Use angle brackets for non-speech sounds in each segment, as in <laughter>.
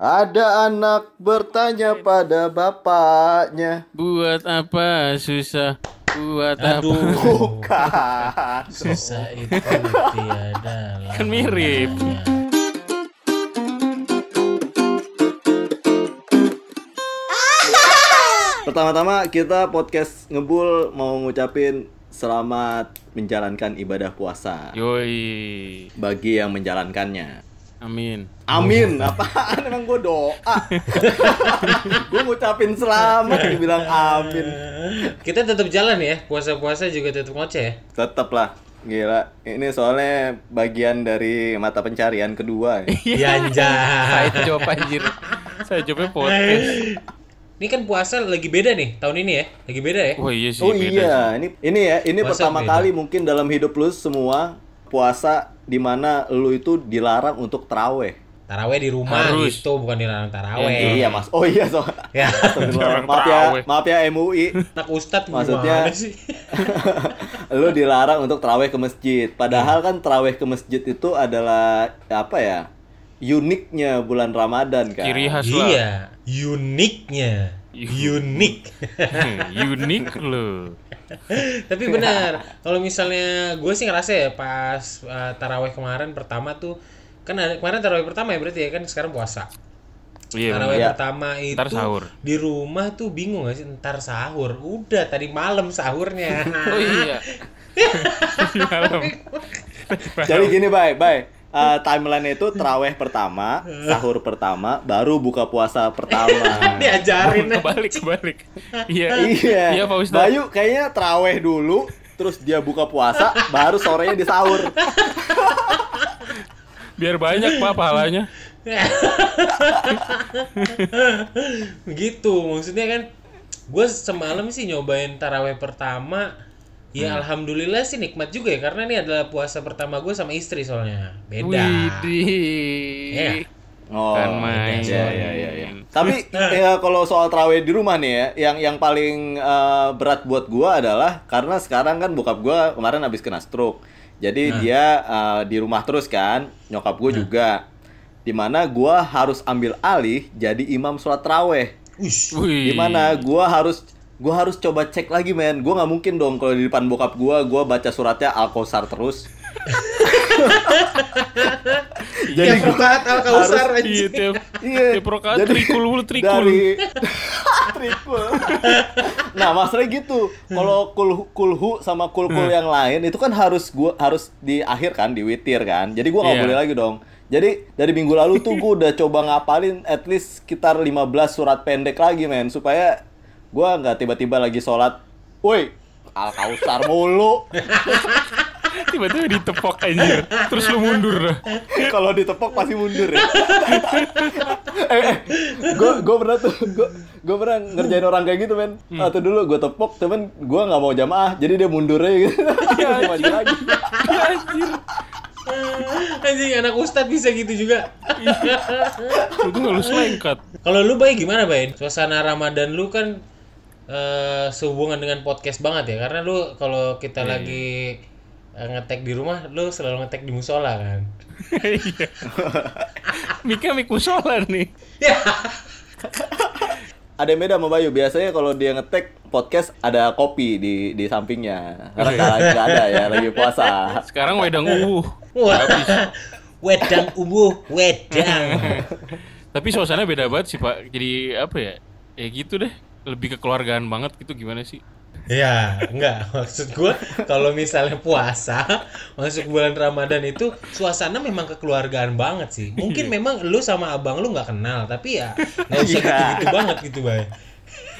Ada anak bertanya pada bapaknya. Buat apa susah? Buat Aduh, apa? Bukan. susah itu tiada <laughs> Kan mirip. <laughs> Pertama-tama kita podcast ngebul mau ngucapin selamat menjalankan ibadah puasa Yoi. bagi yang menjalankannya. Amin. Amin. Apaan emang gue doa? <laughs> gue ngucapin selamat dibilang amin. Kita tetap jalan ya, puasa-puasa juga tetap ngoceh ya. Tetep lah. Gila, ini soalnya bagian dari mata pencarian kedua. ya. <laughs> Ya anjay. Saya jawab anjir. Saya jawabnya podcast. Ini kan puasa lagi beda nih tahun ini ya, lagi beda ya. Oh iya sih Oh beda iya, sih. ini ini ya, ini Puasa pertama beda. kali mungkin dalam hidup lu semua puasa di mana lu itu dilarang untuk teraweh. Taraweh di rumah Harus. gitu, bukan dilarang taraweh. Iya mas, oh iya so. Ya, maaf ya, maaf ya MUI. anak ustad Maksudnya- sih? <laughs> lu dilarang untuk teraweh ke masjid. Padahal kan teraweh ke masjid itu adalah apa ya? Uniknya bulan Ramadan kan. Ciri khas lah. Iya, uniknya. Unik. <laughs> Unik loh. Tapi benar, kalau misalnya gue sih ngerasa ya pas uh, taraweh kemarin pertama tuh kan ada, kemarin taraweh pertama ya berarti ya kan sekarang puasa. Iya. taraweh Iya. pertama itu Ntar sahur. di rumah tuh bingung gak sih ntar sahur. Udah tadi malam sahurnya. Oh iya. <laughs> Malam. Jadi gini, bye, bye. Eh, timeline itu teraweh pertama, sahur pertama, baru buka puasa pertama. <laughs> Diajarin. <laughs> kebalik kebalik. Iya. iya. Iya Pak Ustadz. Bayu kayaknya teraweh dulu, terus dia buka puasa, baru sorenya di sahur. Biar banyak Pak pahalanya. Begitu maksudnya kan gue semalam sih nyobain taraweh pertama ya alhamdulillah sih nikmat juga ya karena ini adalah puasa pertama gue sama istri soalnya beda Widih. Iya. Oh, Kan main. Ya, ya, ya, ya. Tapi ya, kalau soal terawih di rumah nih ya, yang yang paling eh, berat buat gua adalah karena sekarang kan bokap gua kemarin habis kena stroke. Jadi dia eh, di rumah terus kan, nyokap gua juga. Di mana gua harus ambil alih jadi imam sholat terawih. Di mana gua harus gua harus coba cek lagi men. Gua nggak mungkin dong kalau di depan bokap gua gua baca suratnya al kausar terus. <laughs> jadi buat al kausar harus- Iya tiap Iya. tiap rokaat Jadi- trikul mulu trikul. Dari <laughs> <laughs> trikul. nah, masalahnya gitu. Kalau kul kulhu sama kulkul yang lain itu kan harus gua harus di akhir kan, di witir kan. Jadi gua nggak Iya. boleh lagi dong. Jadi dari minggu lalu tuh gua udah coba ngapalin at least sekitar 15 surat pendek lagi men supaya gua nggak tiba-tiba lagi sholat. Woi, al kausar mulu. <laughs> Tiba-tiba ditepok anjir. Terus lu mundur dah. Kalau ditepok pasti mundur ya. <laughs> eh, eh, gue gue pernah tuh gue gue pernah ngerjain orang kayak gitu men. Atau dulu gue tepok temen gue nggak mau jamaah jadi dia mundur aja gitu. <laughs> Dia maju lagi. Ya, anjir. anjing anak ustad bisa gitu juga Itu nggak lu selengkat. kalau lu baik gimana baik suasana ramadan lu kan eh, sehubungan dengan podcast banget ya karena lu kalau kita lagi eh, ngetek di rumah lu selalu ngetek di musola kan Iya. Mika mik musola nih. Ada yang beda sama Bayu. Biasanya kalau dia ngetek podcast ada kopi di di sampingnya. Karena nggak ada ya lagi puasa. Sekarang wedang uwu. wah wedang ubuh wedang Tapi suasana beda banget sih Pak. Jadi apa ya? Ya gitu deh. Lebih kekeluargaan banget gitu gimana sih? Ya, enggak. <laughs> Maksud gua kalau misalnya puasa <laughs> masuk bulan Ramadan itu suasana memang kekeluargaan banget sih. Mungkin memang lu sama abang lu nggak kenal, tapi ya nggak usah gitu-gitu banget gitu, Bay.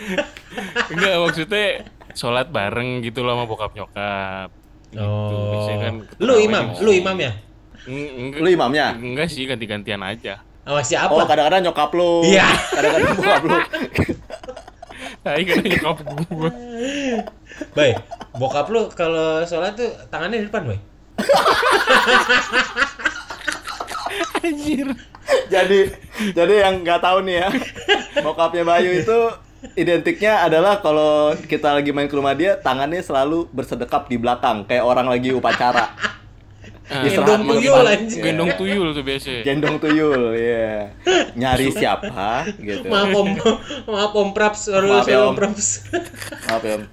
<laughs> Enggak maksudnya sholat bareng gitu loh sama bokap nyokap. Gitu. Oh. Biasanya kan Lu imam, lu imamnya. Eng- Enggak, Lu imamnya? enggak sih ganti-gantian aja. Sama siapa? Oh kadang-kadang nyokap lu. Iya. Kadang-kadang bokap lu. <laughs> Tai kan nyokap gua. Bay, bokap lu kalau sholat tuh tangannya di depan, Bay. <laughs> Anjir. jadi jadi yang nggak tahu nih ya bokapnya Bayu itu identiknya adalah kalau kita lagi main ke rumah dia tangannya selalu bersedekap di belakang kayak orang lagi upacara. Gendong Istirahat tuyul anjing. Gendong tuyul tuh biasanya. Gendong tuyul, ya. Nyari siapa gitu. Maaf om, maaf om Praps, baru Maaf ya, saya Om. om Praps. Maaf ya. Om.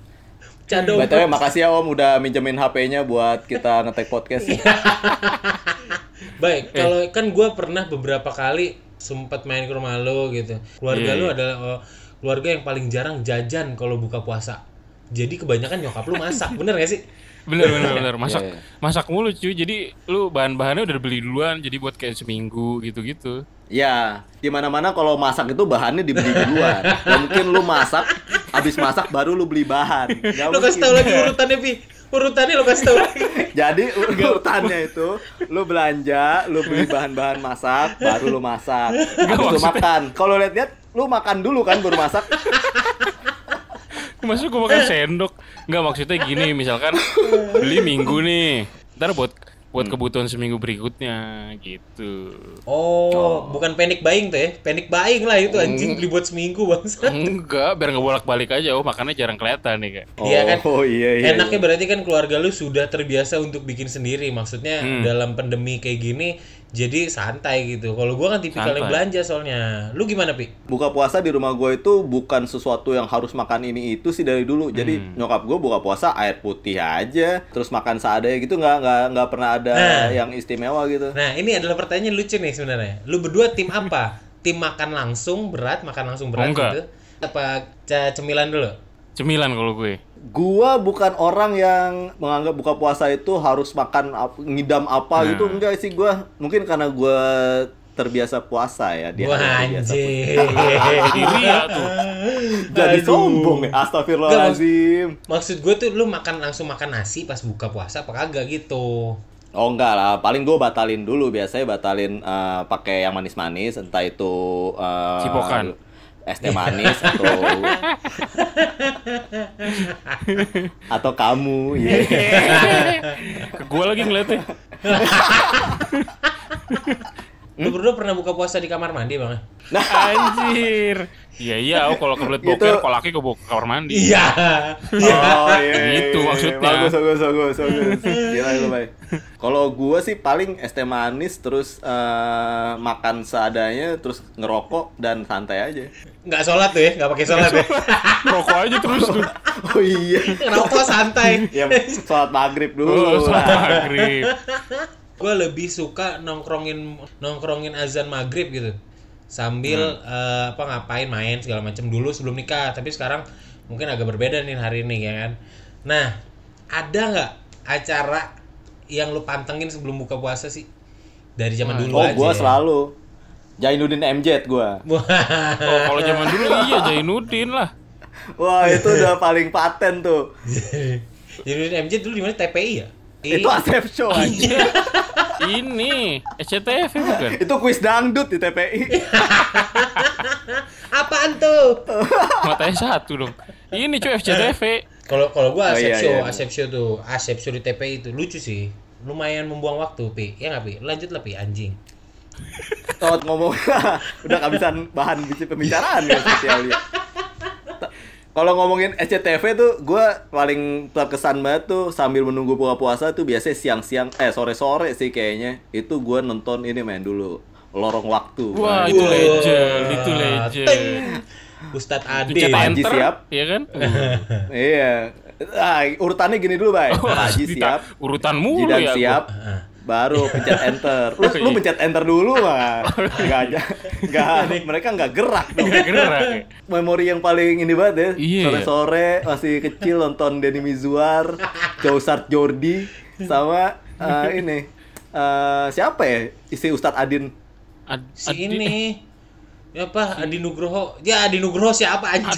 BTW Praps. makasih ya Om udah minjemin HP-nya buat kita ngetek podcast. Iya. Baik, kalau kan gue pernah beberapa kali sempat main ke rumah lo gitu. Keluarga Iya, lo iya. adalah oh, keluarga yang paling jarang jajan kalau buka puasa. Jadi kebanyakan nyokap lu masak, bener gak sih? Bener bener bener <laughs> masak Iya, iya. masak mulu cuy. Jadi lu bahan-bahannya udah beli duluan jadi buat kayak seminggu gitu-gitu. Ya, di mana-mana kalau masak itu bahannya dibeli duluan. <laughs> Gak mungkin lu masak, habis masak baru lu beli bahan. Gak Lo kasih tahu lagi urutannya Pi. Urutannya lo kasih tahu lagi. <laughs> Jadi ur- urutannya itu lu belanja, lu beli bahan-bahan masak, baru lu masak. Habis lu maksudnya- makan. Kalau lihat-lihat lu makan dulu kan baru masak. Masuk gua makan sendok. Enggak maksudnya gini, misalkan beli minggu nih. Ntar buat buat kebutuhan seminggu berikutnya gitu. Oh, bukan panic buying tuh ya. Panic buying lah itu anjing beli buat seminggu bangsa. Enggak, biar nggak bolak-balik aja. Oh, makannya jarang kelihatan nih, Kak. Iya kan? Oh iya iya. Enaknya berarti kan keluarga lu sudah terbiasa untuk bikin sendiri. Maksudnya Hmm. dalam pandemi kayak gini jadi santai gitu. Kalau gua kan tipikal yang Santai. belanja soalnya. Lu gimana, Pi? buka puasa di rumah gue itu bukan sesuatu yang harus makan ini itu sih dari dulu. Jadi Hmm. nyokap gue buka puasa air putih aja, terus makan seadanya gitu nggak nggak nggak pernah ada Nah. yang istimewa gitu. Nah, ini adalah pertanyaan lucu nih sebenarnya. Lu berdua tim apa? tim makan langsung berat, makan langsung berat Oh, enggak. gitu? Apa cemilan dulu? Cemilan kalau gue. Gua bukan orang yang menganggap buka puasa itu harus makan ap- ngidam apa Nah. gitu enggak sih gua. Mungkin karena gua terbiasa puasa ya dia Wah terbiasa anjing. Diri ya tuh. Jadi Aduh. sombong ya. Astagfirullahalazim. Maksud gue tuh lu makan langsung makan nasi pas buka puasa apa kagak gitu? Oh enggak lah, paling gue batalin dulu biasanya batalin eh, pakai yang manis-manis, entah itu eh, Cipokan. Es teh manis atau atau kamu, ya. Ke gue lagi ngeliatnya. <laughs> Lu berdua pernah buka puasa di kamar mandi bang? Anjir. Iya iya, oh, kalau kebelet boker, Itu- kalau laki ke bo- kamar mandi. Iya. Oh iya. Gitu iya, maksudnya. Bagus, bagus, bagus, bagus. <laughs> Gila lu, Bay. Kalau gua sih paling es teh manis terus eh, makan seadanya terus ngerokok dan santai aja. Nggak sholat tuh ya, nggak pakai sholat ya. <laughs> Rokok aja terus tuh. <laughs> Oh iya. Ngerokok santai. Ya, sholat maghrib dulu. Oh, lah. maghrib. Gue lebih suka nongkrongin nongkrongin azan maghrib gitu. Sambil eh, apa ngapain main segala macam dulu sebelum nikah tapi sekarang mungkin agak berbeda nih hari ini ya kan? Nah ada nggak acara yang lu pantengin sebelum buka puasa sih? Dari zaman dulu Oh, aja gua ya? selalu. Jainuddin MZ gua. Wah, Oh, kalau zaman dulu iya Jainuddin lah. Wah, itu udah paling paten tuh. <laughs> jadi MJ dulu di mana? TPI ya Itu Asep Show anjing. Ini SCTV bukan? itu kuis dangdut di TPI. <laughs> apaan tuh Matanya satu dong. Ini cuy FCTV. Kalau kalau gua Oh, Asep iya, Show, iya. Asep Show tuh, Asep Show di TPI itu lucu sih. Lumayan membuang waktu, Pi. Ya nggak, Pi? Lanjut lah, Pi, anjing. Tot ngomong <laughs> udah kehabisan bahan bicara pembicaraan ya sosial ya. Kalau ngomongin SCTV tuh gue paling terkesan banget tuh sambil menunggu buka puasa tuh biasanya siang-siang eh sore-sore sih kayaknya itu gue nonton ini main dulu lorong waktu. Wah, itu Wah, legend, itu legend. Ustadz Ade. Panji enter, siap. Iya kan? <laughs> Iya. Ah, urutannya gini dulu, Bay. Oh, Haji <laughs> siap, Urutan mulu Jidan ya. gua. siap, Ah. Baru pencet enter. Lu, lu pencet enter dulu mah. <laughs> Enggak aja. Enggak, mereka enggak gerak dong. Nggak gerak. Memori yang paling ini banget ya. Iya. Sore-sore masih kecil nonton Denny Mizwar, Jousart Jordi sama eh, ini eh, siapa ya? Isi Ustadz Adin. Ad- Si Adi- ini. Ya apa? Adi Nugroho. Ya Adi Nugroho siapa anjing?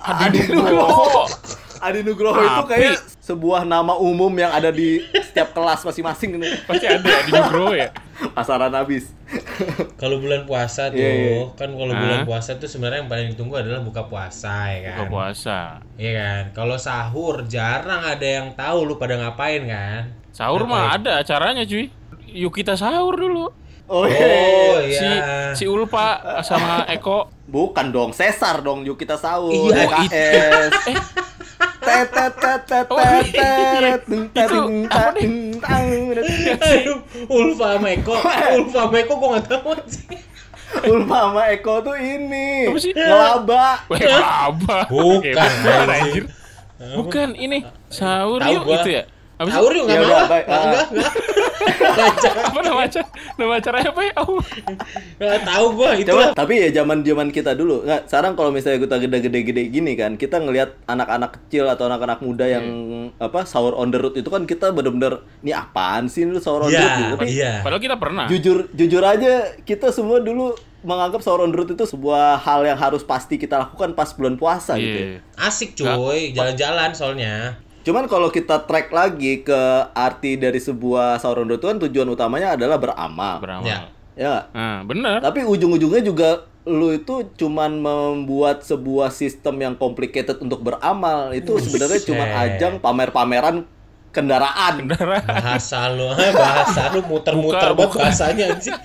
Adi Nugroho. Adi Nugroho itu kayak sebuah nama umum yang ada di setiap kelas masing-masing ini. Pasti ada Adi Nugroho ya. <laughs> Pasaran habis. kalau bulan puasa tuh, Iya, iya. kan kalau Hah? bulan puasa tuh sebenarnya yang paling ditunggu adalah buka puasa ya kan. Buka puasa. Iya kan. Kalau sahur jarang ada yang tahu lu pada ngapain kan. Sahur mah ada acaranya cuy. Yuk kita sahur dulu. Oh, Oh iya. Si iya. si Ulpa sama Eko. Bukan dong, Sesar dong, yuk kita sahur. Iya, TKS. Aduh, Ulfa sama Eko, Ulfa sama Eko gue gak tau sih. Ulfa sama Eko tuh ini ngelaba. Apa? Bukan, Bukan, anjir. anjir. Bukan ini sahur yuk itu ya. Sih? Tahu yuk Ya gak udah, mau. baik. Enggak, enggak, enggak. <laughs> Apa nama acara? Nama acaranya apa ya? Oh. Nggak tahu gue itu Coba, tapi ya zaman zaman kita dulu. Nggak, sekarang kalau misalnya kita gede-gede-gede gini kan, kita ngelihat anak-anak kecil atau anak-anak muda yang apa sahur on the road itu kan kita bener-bener ini apaan sih lu sahur on the road gitu. Iya, Tapi iya. Padahal kita pernah. jujur jujur aja kita semua dulu menganggap sahur on the road itu sebuah hal yang harus pasti kita lakukan pas bulan puasa gitu. ya. Iya. Asik cuy, jalan-jalan soalnya. Cuman kalau kita track lagi ke arti dari sebuah sahur on the road itu kan tujuan utamanya adalah beramal. Beramal. Ya. Ya? Nah, bener. Tapi ujung-ujungnya juga lu itu cuman membuat sebuah sistem yang complicated untuk beramal. Itu sebenarnya cuman Buset. ajang pamer-pameran kendaraan. Bahasa lu, eh, bahasa lu muter-muter Buka, banget buka. bahasanya anjing.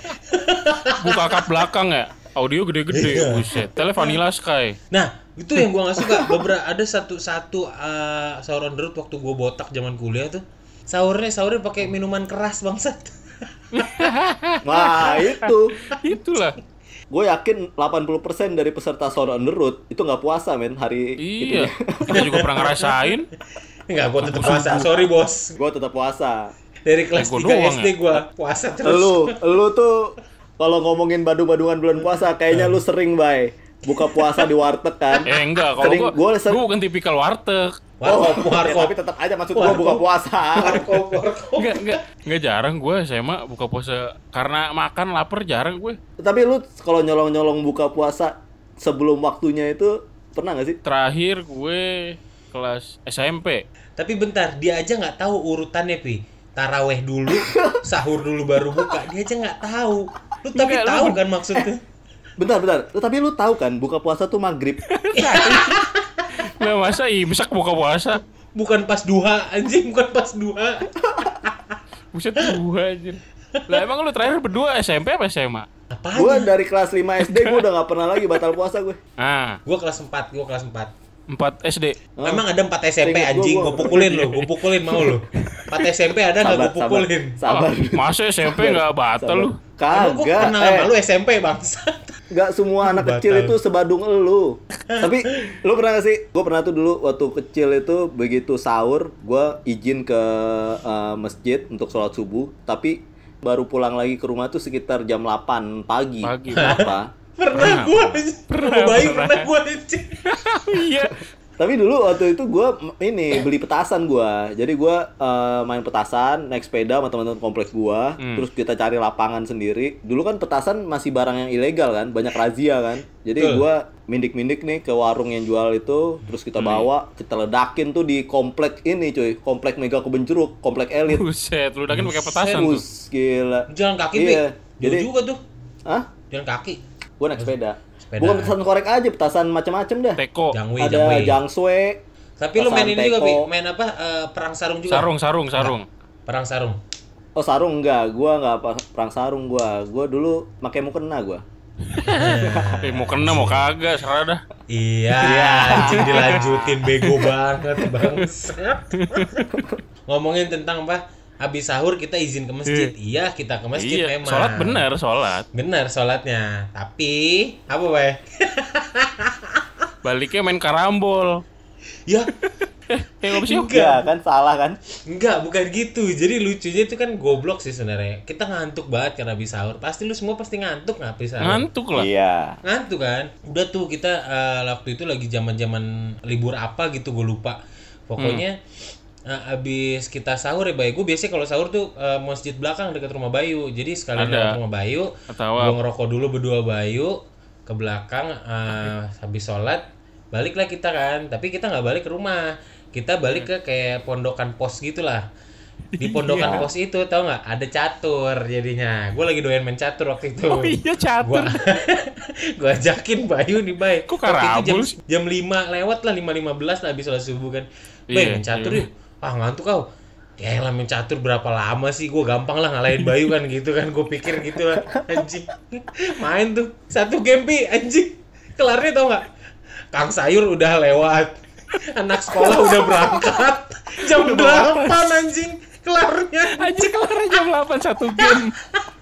Buka kap belakang ya. Audio gede-gede. Iya. Buset. Tele Vanilla Sky. Nah, itu yang gua gak suka. Beberapa ada satu satu uh, sahur on the road waktu gua botak zaman kuliah tuh. Sahurnya sahurnya pakai minuman keras bangsat. <laughs> Nah, itu. Itulah. Gue yakin 80% dari peserta sahur on the road itu nggak puasa, men, hari Iya. Kita juga pernah ngerasain. Enggak, gua tetap puasa. Sorry, Bos. Gue tetap puasa. Dari kelas Gua 3 doang SD ya? gua puasa terus. Lu, lu tuh kalau ngomongin badu-badungan bulan puasa, kayaknya lu sering, bay. Buka puasa di warteg kan? Eh enggak, kalau Sering- gua, gua gua, bukan tipikal warteg. Warkop, ya, warkop. tapi tetap aja maksud gua buka Warkop. puasa. Warkop, warkop. Enggak, enggak, enggak jarang gue SMA buka puasa karena makan lapar jarang gue. Tapi lu kalau nyolong-nyolong buka puasa sebelum waktunya itu pernah nggak sih? Terakhir gue kelas SMP. Tapi bentar, dia aja nggak tahu urutannya, Pi. Taraweh dulu, sahur dulu baru buka. Dia aja nggak tahu. Lu tapi Enggak, tahu kan maksudnya? Bentar, bentar. Tapi lu tahu kan buka puasa tuh maghrib. Lah <laughs> masa imsak buka puasa? Bukan pas duha, anjing, bukan pas duha. Buset dua anjir. Lah emang lu terakhir berdua SMP apa SMA? Apaan? Gua dari kelas 5 SD gua <laughs> udah nggak pernah lagi batal puasa gue. Ah, Gua kelas 4, gua kelas 4. 4 SD. Ah. Memang ada 4 SMP Ingat gua, anjing, gua. gua pukulin lu, gua pukulin mau lu. 4 SMP ada nggak gua pukulin? Sabar. Ah, masa SMP nggak batal lu? Emang gua Kagak. kenal Eh, sama lu SMP bangsat. Gak semua anak Batal. kecil itu sebadung elu. Tapi lu pernah gak sih? Gue pernah tuh dulu waktu kecil itu begitu sahur, gue izin ke eh, masjid untuk sholat subuh. Tapi baru pulang lagi ke rumah tuh sekitar jam 8 pagi. Pagi. Kenapa? Pernah gua anjing. Pernah, bayi pernah. pernah gua. Iya. Tapi dulu waktu itu gue ini beli petasan gue. Jadi gue eh, main petasan, naik sepeda sama teman-teman kompleks gue. Hmm. Terus kita cari lapangan sendiri. Dulu kan petasan masih barang yang ilegal kan, banyak razia kan. Jadi gue mindik-mindik nih ke warung yang jual itu. Terus kita Hmm. bawa, kita ledakin tuh di komplek ini cuy, komplek Mega Kebun Jeruk, komplek elit. Buset, kan pakai petasan tuh. Bus, gila. Jalan kaki. Iya. Jadi, juga tuh. ah, Jalan kaki. gue naik sepeda. Sepeda. Bukan petasan korek aja, petasan macam-macam dah. Teko. Jangwe, Ada jangwe. jangswe, Tapi lu main ini juga, Pi. teko. Main apa? Eh, perang sarung juga. Sarung, sarung, sarung. Perang sarung. Oh sarung enggak, gua enggak apa perang sarung gua. Gua dulu pakai mukena gua. <laughs> Eh, mau kena mau kagak, serah dah. <laughs> Iya, anjing dilanjutin bego banget bangsat. <laughs> Ngomongin tentang apa? Habis sahur kita izin ke masjid. Iya, kita ke masjid iya, memang. sholat bener, sholat. Bener sholatnya. Tapi apa, Bay? <laughs> Baliknya main karambol. ya, <laughs> Eh? Enggak. Ya kan salah kan? enggak, bukan gitu. Jadi lucunya itu kan goblok sih sebenarnya. Kita ngantuk banget karena habis sahur. Pasti lu semua pasti ngantuk nggak habis sahur? Ngantuk lah. Iya. ngantuk kan udah tuh kita eh, waktu itu lagi zaman zaman libur apa gitu gue lupa pokoknya eh, abis kita sahur ya Bayu. Gue biasanya kalau sahur tuh eh, masjid belakang dekat rumah Bayu. Jadi sekalian lewat rumah Bayu gue ngerokok dulu berdua Bayu ke belakang eh, habis sholat baliklah kita kan. Tapi kita nggak balik ke rumah. Kita balik ke kayak pondokan pos gitulah. Di <laughs> pondokan Iya. pos itu tau nggak? Ada catur jadinya. Gue lagi doyan main catur waktu itu. Oh iya catur. gua <laughs> gua ajakin Bayu nih Bay. Kok jam, karabul sih? jam 5 lewat lah 5.15 lah habis sholat subuh kan. Bay Iya, main catur iya. yuk ah ngantuk kau ya lah main catur berapa lama sih? Gue gampang lah ngalahin Bayu kan <laughs> gitu kan. Gue pikir gitu lah anjing. Main tuh. Satu game pi. Anjing. Kelarnya tau nggak? Kang Sayur udah lewat. Anak sekolah udah berangkat. Jam 8 anjing. Kelarnya. Anjir kelar jam 8 satu game. <laughs>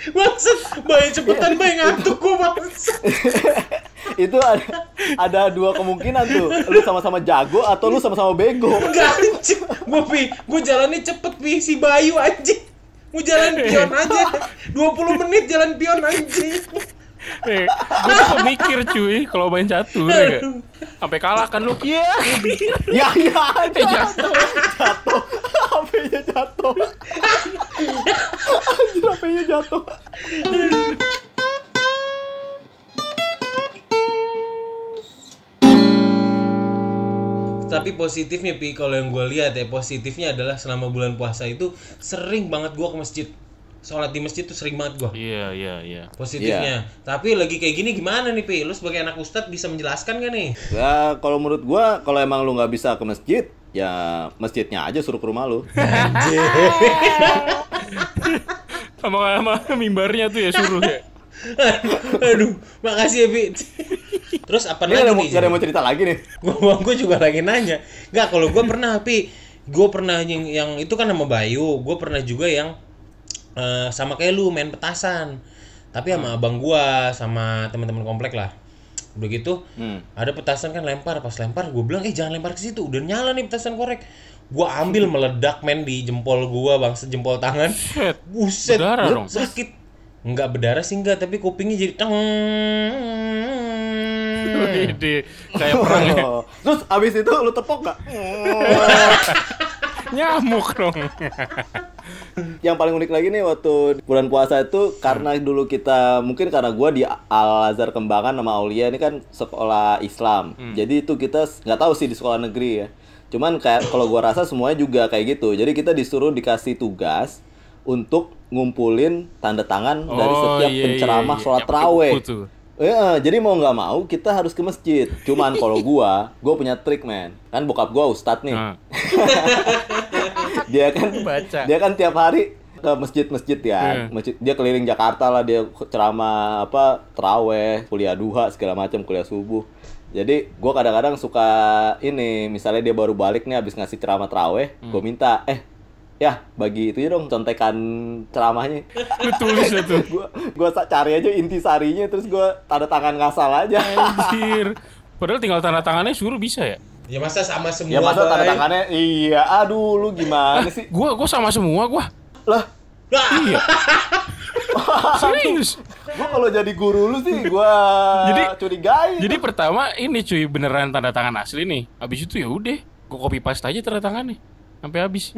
Maksud, bayi cepetan bayi ngantuk gua maksud. itu ada, ada dua kemungkinan tuh. Lu sama-sama jago atau lu sama-sama bego. Enggak anjing. Gua pi, gua jalannya cepet pi si Bayu anjing. Mau jalan pion aja. 20 menit jalan pion anjing. Nih, gue tuh mikir cuy kalau main catur ya. gak? Sampai kalah kan lu. Iya. Ya ya jatuh. Jatuh. HP-nya jatuh. Anjir HP-nya jatuh. Tapi positifnya pi kalau yang gue lihat ya positifnya adalah selama bulan puasa itu sering banget gua ke masjid. Sholat di masjid tuh sering banget gua. Iya, iya, iya. Positifnya. Tapi lagi kayak gini gimana nih pi? Lu sebagai anak ustadz bisa menjelaskan gak nih? Ya kalau menurut gua kalau emang lu nggak bisa ke masjid ya masjidnya aja suruh ke rumah lu. Sama sama mimbarnya tuh ya suruh ya. <laughs> Aduh, makasih ya pi. Terus apa Ini ada, lagi mau- nih? ada mau cerita lagi nih. <laughs> Gua gua juga lagi nanya. Enggak, kalau gua pernah pi, gua pernah yang, yang itu kan sama Bayu, gua pernah juga yang eh, sama kayak lu main petasan. Tapi sama abang gua sama teman-teman komplek lah. Udah gitu, Hmm. ada petasan kan lempar, pas lempar gua bilang, "Eh, jangan lempar ke situ. Udah nyala nih petasan korek." Gua ambil <laughs> meledak men di jempol gua, bang, sejempol tangan. Shit. Buset, Berdarah dong. sakit. Enggak berdarah sih enggak, tapi kupingnya jadi teng. Wede, kayak perang ya. Oh. Terus abis itu lu tepok gak? <laughs> Nyamuk dong. Yang paling unik lagi nih waktu bulan puasa itu karena dulu kita mungkin karena gua di Al Azhar Kembangan sama Aulia ini kan sekolah Islam. Jadi itu kita nggak tahu sih di sekolah negeri ya. Cuman kayak kalau gua rasa semuanya juga kayak gitu. Jadi kita disuruh dikasih tugas untuk ngumpulin tanda tangan dari Oh, setiap iya, penceramah iya, sholat iya. Raweh. Iya, jadi mau nggak mau kita harus ke masjid. Cuman kalau <laughs> gua, gua punya trik man. Kan bokap gua ustadz nih. Nah, <laughs> Dia kan Baca. dia kan tiap hari ke masjid-masjid ya. Iya. Masjid dia keliling Jakarta lah dia ceramah apa teraweh, kuliah duha segala macam, kuliah subuh. Jadi gua kadang-kadang suka ini, misalnya dia baru balik nih habis ngasih ceramah teraweh, Hmm. gua minta, "Eh, ya bagi itu ya dong contekan ceramahnya." lu tulis itu. gua gua cari aja inti sarinya terus gua tanda tangan ngasal aja. Anjir. Padahal tinggal tanda tangannya suruh bisa ya. Ya masa sama semua, ya masa tanda tangannya iya, aduh lu gimana sih? Gua gua sama semua gua. Lah, Ah, Iya. <laughs> Serius. gua kalau jadi guru lu sih gua Jadi- curigai. Jadi pertama ini cuy beneran tanda tangan asli nih. Habis itu ya udah, gua copy paste aja tanda tangannya sampai habis.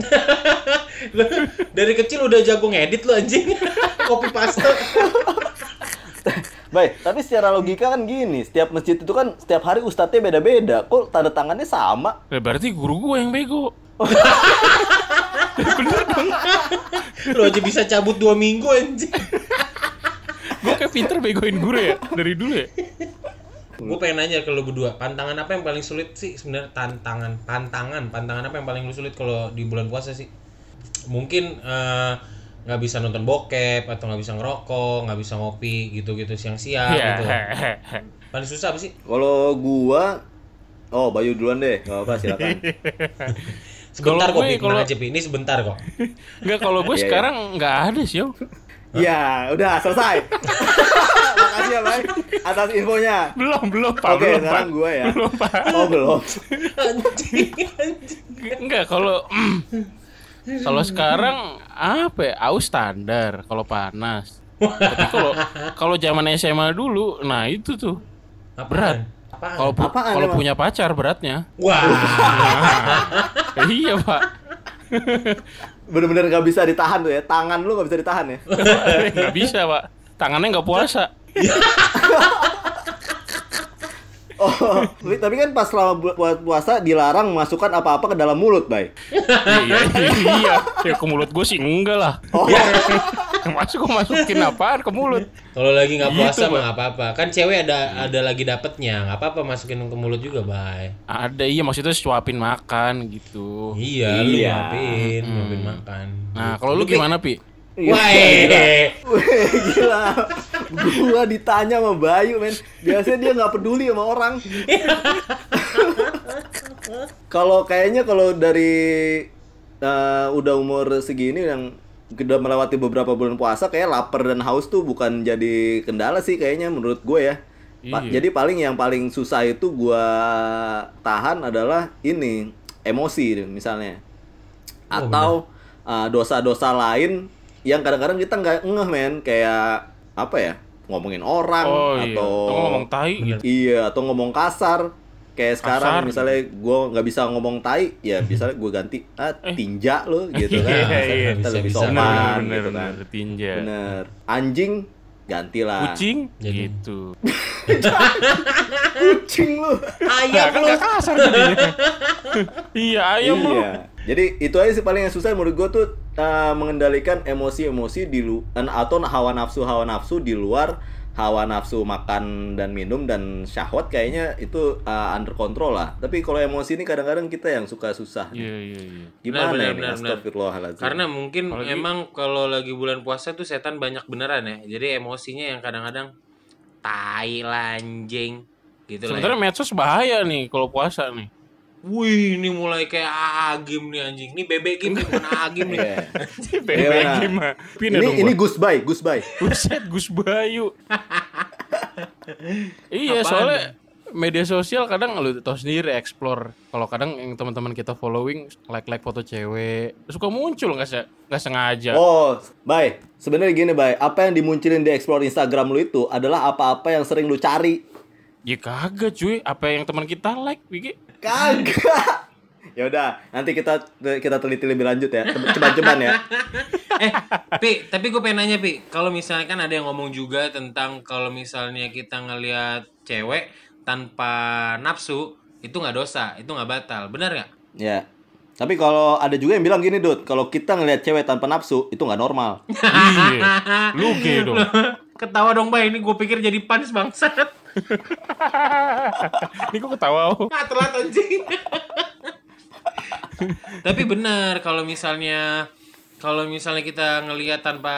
<laughs> Dari kecil udah jago ngedit lu anjing. <laughs> Copy paste. Baik, tapi secara logika kan gini, setiap masjid itu kan setiap hari ustadznya beda-beda. Kok tanda tangannya sama? Ya, berarti guru gua yang bego. <laughs> Lu aja bisa cabut dua minggu anjing. Gua kayak pinter begoin guru ya dari dulu ya. Gue pengen nanya ke lu berdua, pantangan apa yang paling sulit sih sebenarnya tantangan, pantangan, pantangan apa yang paling lu sulit kalau di bulan puasa sih? Mungkin eh, nggak bisa nonton bokep atau nggak bisa ngerokok, nggak bisa ngopi gitu-gitu siang-siang Iya. gitu. <laughs> Paling susah apa sih? Kalau gua Oh, Bayu duluan deh. Gak apa-apa, silakan. Sebentar kok, gue, kalau- aja. Ini sebentar kok. Enggak kalau gue Iya, iya. sekarang nggak ada sih. Ya, udah selesai. <laughs> Makasih ya, Bay. Atas infonya. Belum, belum, Pak. Oke, belum, sekarang gua ya. Belum, Pak. Oh, belum. Anjing, anjing. Enggak, kalau <clears throat> kalau sekarang apa ya? Aus standar kalau panas. Tapi kalau kalau zaman SMA dulu, nah itu tuh Apaan? berat. Kalau pu- kalau punya pacar beratnya. Wah. <laughs> iya, Pak. <laughs> Bener-bener gak bisa ditahan tuh ya. Tangan lu gak bisa ditahan ya. <laughs> Nggak bisa, Pak. Tangannya nggak puasa. <laughs> Oh, tapi kan pas selama bu- pu- puasa dilarang masukkan apa-apa ke dalam mulut, Bay. iya, iya. Ya ke mulut gue sih enggak lah. Oh, <laughs> Masuk gue masukin apaan ke mulut? Kalau lagi nggak Gitu, puasa Pak. mah nggak apa-apa. Kan cewek ada ada lagi dapetnya, nggak apa-apa masukin ke mulut juga, bay. Ada iya maksudnya suapin makan gitu. Iya, lu Iya. ngapain, ngapain makan. Nah, kalau lu gimana, Pi? Wah, eh. Weh, gila. Gua ditanya sama Bayu, men. Biasanya dia nggak peduli sama orang. <laughs> Kalau kayaknya kalau dari eh, udah umur segini yang udah melewati beberapa bulan puasa kayak lapar dan haus tuh bukan jadi kendala sih kayaknya menurut gue ya. Pa- Iya. Jadi paling yang paling susah itu gua tahan adalah ini emosi misalnya. Oh, Atau uh, dosa-dosa lain yang kadang-kadang kita nggak ngeh men kayak apa ya ngomongin orang Oh iya. atau Atau ngomong tai gitu. iya atau ngomong kasar kayak sekarang Kasar. misalnya gue nggak bisa ngomong tai ya misalnya gue ganti ah tinja lo gitu kan Iya, iya. Kita Bisa, lebih bisa. sopan Bener, bener, gitu kan bener. Tinja. bener anjing gantilah Kucing Jadi- gitu. <laughs> kucing lo Ayam kan lu. gak kasar <laughs> iya, ayam lu. iya jadi itu aja sih paling yang susah menurut gue tuh uh, mengendalikan emosi-emosi di lu an- atau hawa nafsu hawa nafsu di luar hawa nafsu makan dan minum dan syahwat kayaknya itu uh, under control lah tapi kalau emosi ini kadang-kadang kita yang suka susah Iya, iya, iya. gimana Benar, benar, ini benar, Karena mungkin Apalagi- emang kalau lagi bulan puasa tuh setan banyak beneran ya. Jadi emosinya yang kadang-kadang tai lanjing gitu lah. Sebenarnya Ya. medsos bahaya nih kalau puasa nih. Wih, ini mulai kayak agim nih anjing. Ini bebek Kim nih, bukan agim nih. Iya. Bebek benar. gimana? Pindah ini dong ini. Gus Bay Gus Bay <laughs> Buset Gus Bayu. iya, Apaan soalnya media sosial kadang lu tau sendiri explore. Kalau kadang yang teman-teman kita following like-like foto cewek, suka muncul nggak se nggak sengaja. oh Bay sebenarnya gini Bay apa yang dimunculin di explore Instagram lu itu adalah apa-apa yang sering lu cari Ya kagak cuy, apa yang teman kita like, Wiki? kagak ya udah nanti kita kita teliti lebih lanjut ya ceban-ceban ya <laughs> eh, Pi, tapi gue pengen nanya, Pi. Kalau misalnya kan ada yang ngomong juga tentang kalau misalnya kita ngelihat cewek tanpa nafsu, itu nggak dosa, itu nggak batal. Benar nggak? Ya. Tapi kalau ada juga yang bilang gini, Dut, kalau kita ngelihat cewek tanpa nafsu itu nggak normal. iya, lu gay dong. Ketawa dong, Bay. Ini gue pikir jadi punch bangsat. <laughs> Ini kok ketawa? oh? Ah, telat anjing. Tapi benar kalau misalnya kalau misalnya kita ngelihat tanpa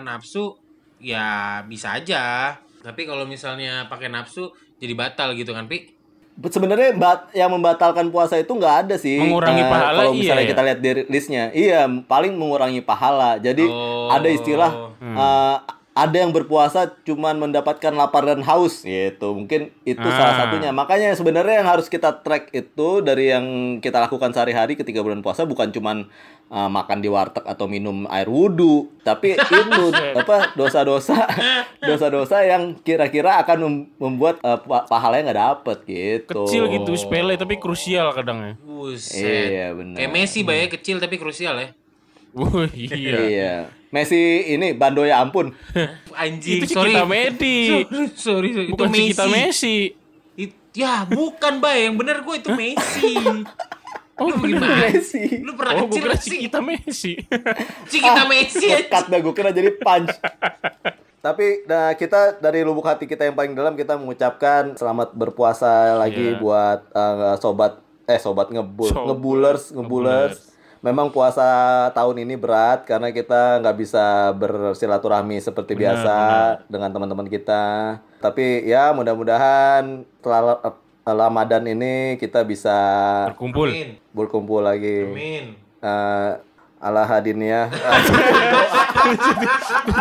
nafsu ya bisa aja. Tapi kalau misalnya pakai nafsu jadi batal gitu kan, Pi? Sebenarnya bat- yang membatalkan puasa itu nggak ada sih. Mengurangi Eh, pahala, Kalau misalnya iya ya? kita lihat di listnya, iya paling mengurangi pahala. Jadi Oh. ada istilah eh, ada yang berpuasa cuman mendapatkan lapar dan haus gitu. Mungkin itu salah Ah. satunya. Makanya sebenarnya yang harus kita track itu dari yang kita lakukan sehari-hari ketika bulan puasa bukan cuman eh, makan di warteg atau minum air wudhu, tapi <laughs> itu apa dosa-dosa <laughs> dosa-dosa yang kira-kira akan mem- membuat pa- pahalanya nggak dapet gitu. Kecil gitu, sepele tapi krusial kadang ya. Buset. Iya, benar. Kayak Messi Bay kecil tapi krusial ya. Wah, <laughs> iya. Iya. Messi ini bando ya ampun. <laughs> Anjing, Itu sorry. Cikita Medi. <laughs> sorry, sorry. Bukan itu kita Messi. Messi. It- ya, bukan, Bay. Yang bener gue itu Messi. Oh, Lu bener. gimana? Messi. Lu pernah Oh, kecil sih? Cikita Messi. Cikita Messi. ya. Lekat dah gue kira jadi punch. Tapi nah, kita dari lubuk hati kita yang paling dalam kita mengucapkan selamat berpuasa lagi Iya. buat eh, sobat eh sobat ngebul Sobat. ngebulers ngebulers. Memang puasa tahun ini berat karena kita nggak bisa bersilaturahmi seperti Benar, biasa dengan teman-teman kita. Tapi ya mudah-mudahan setelah eh, Ramadan ini kita bisa Berkumpul. Amin. berkumpul lagi. Amin. Eh, ala ya. <laughs>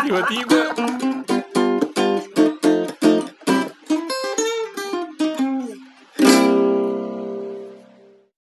Tiba-tiba.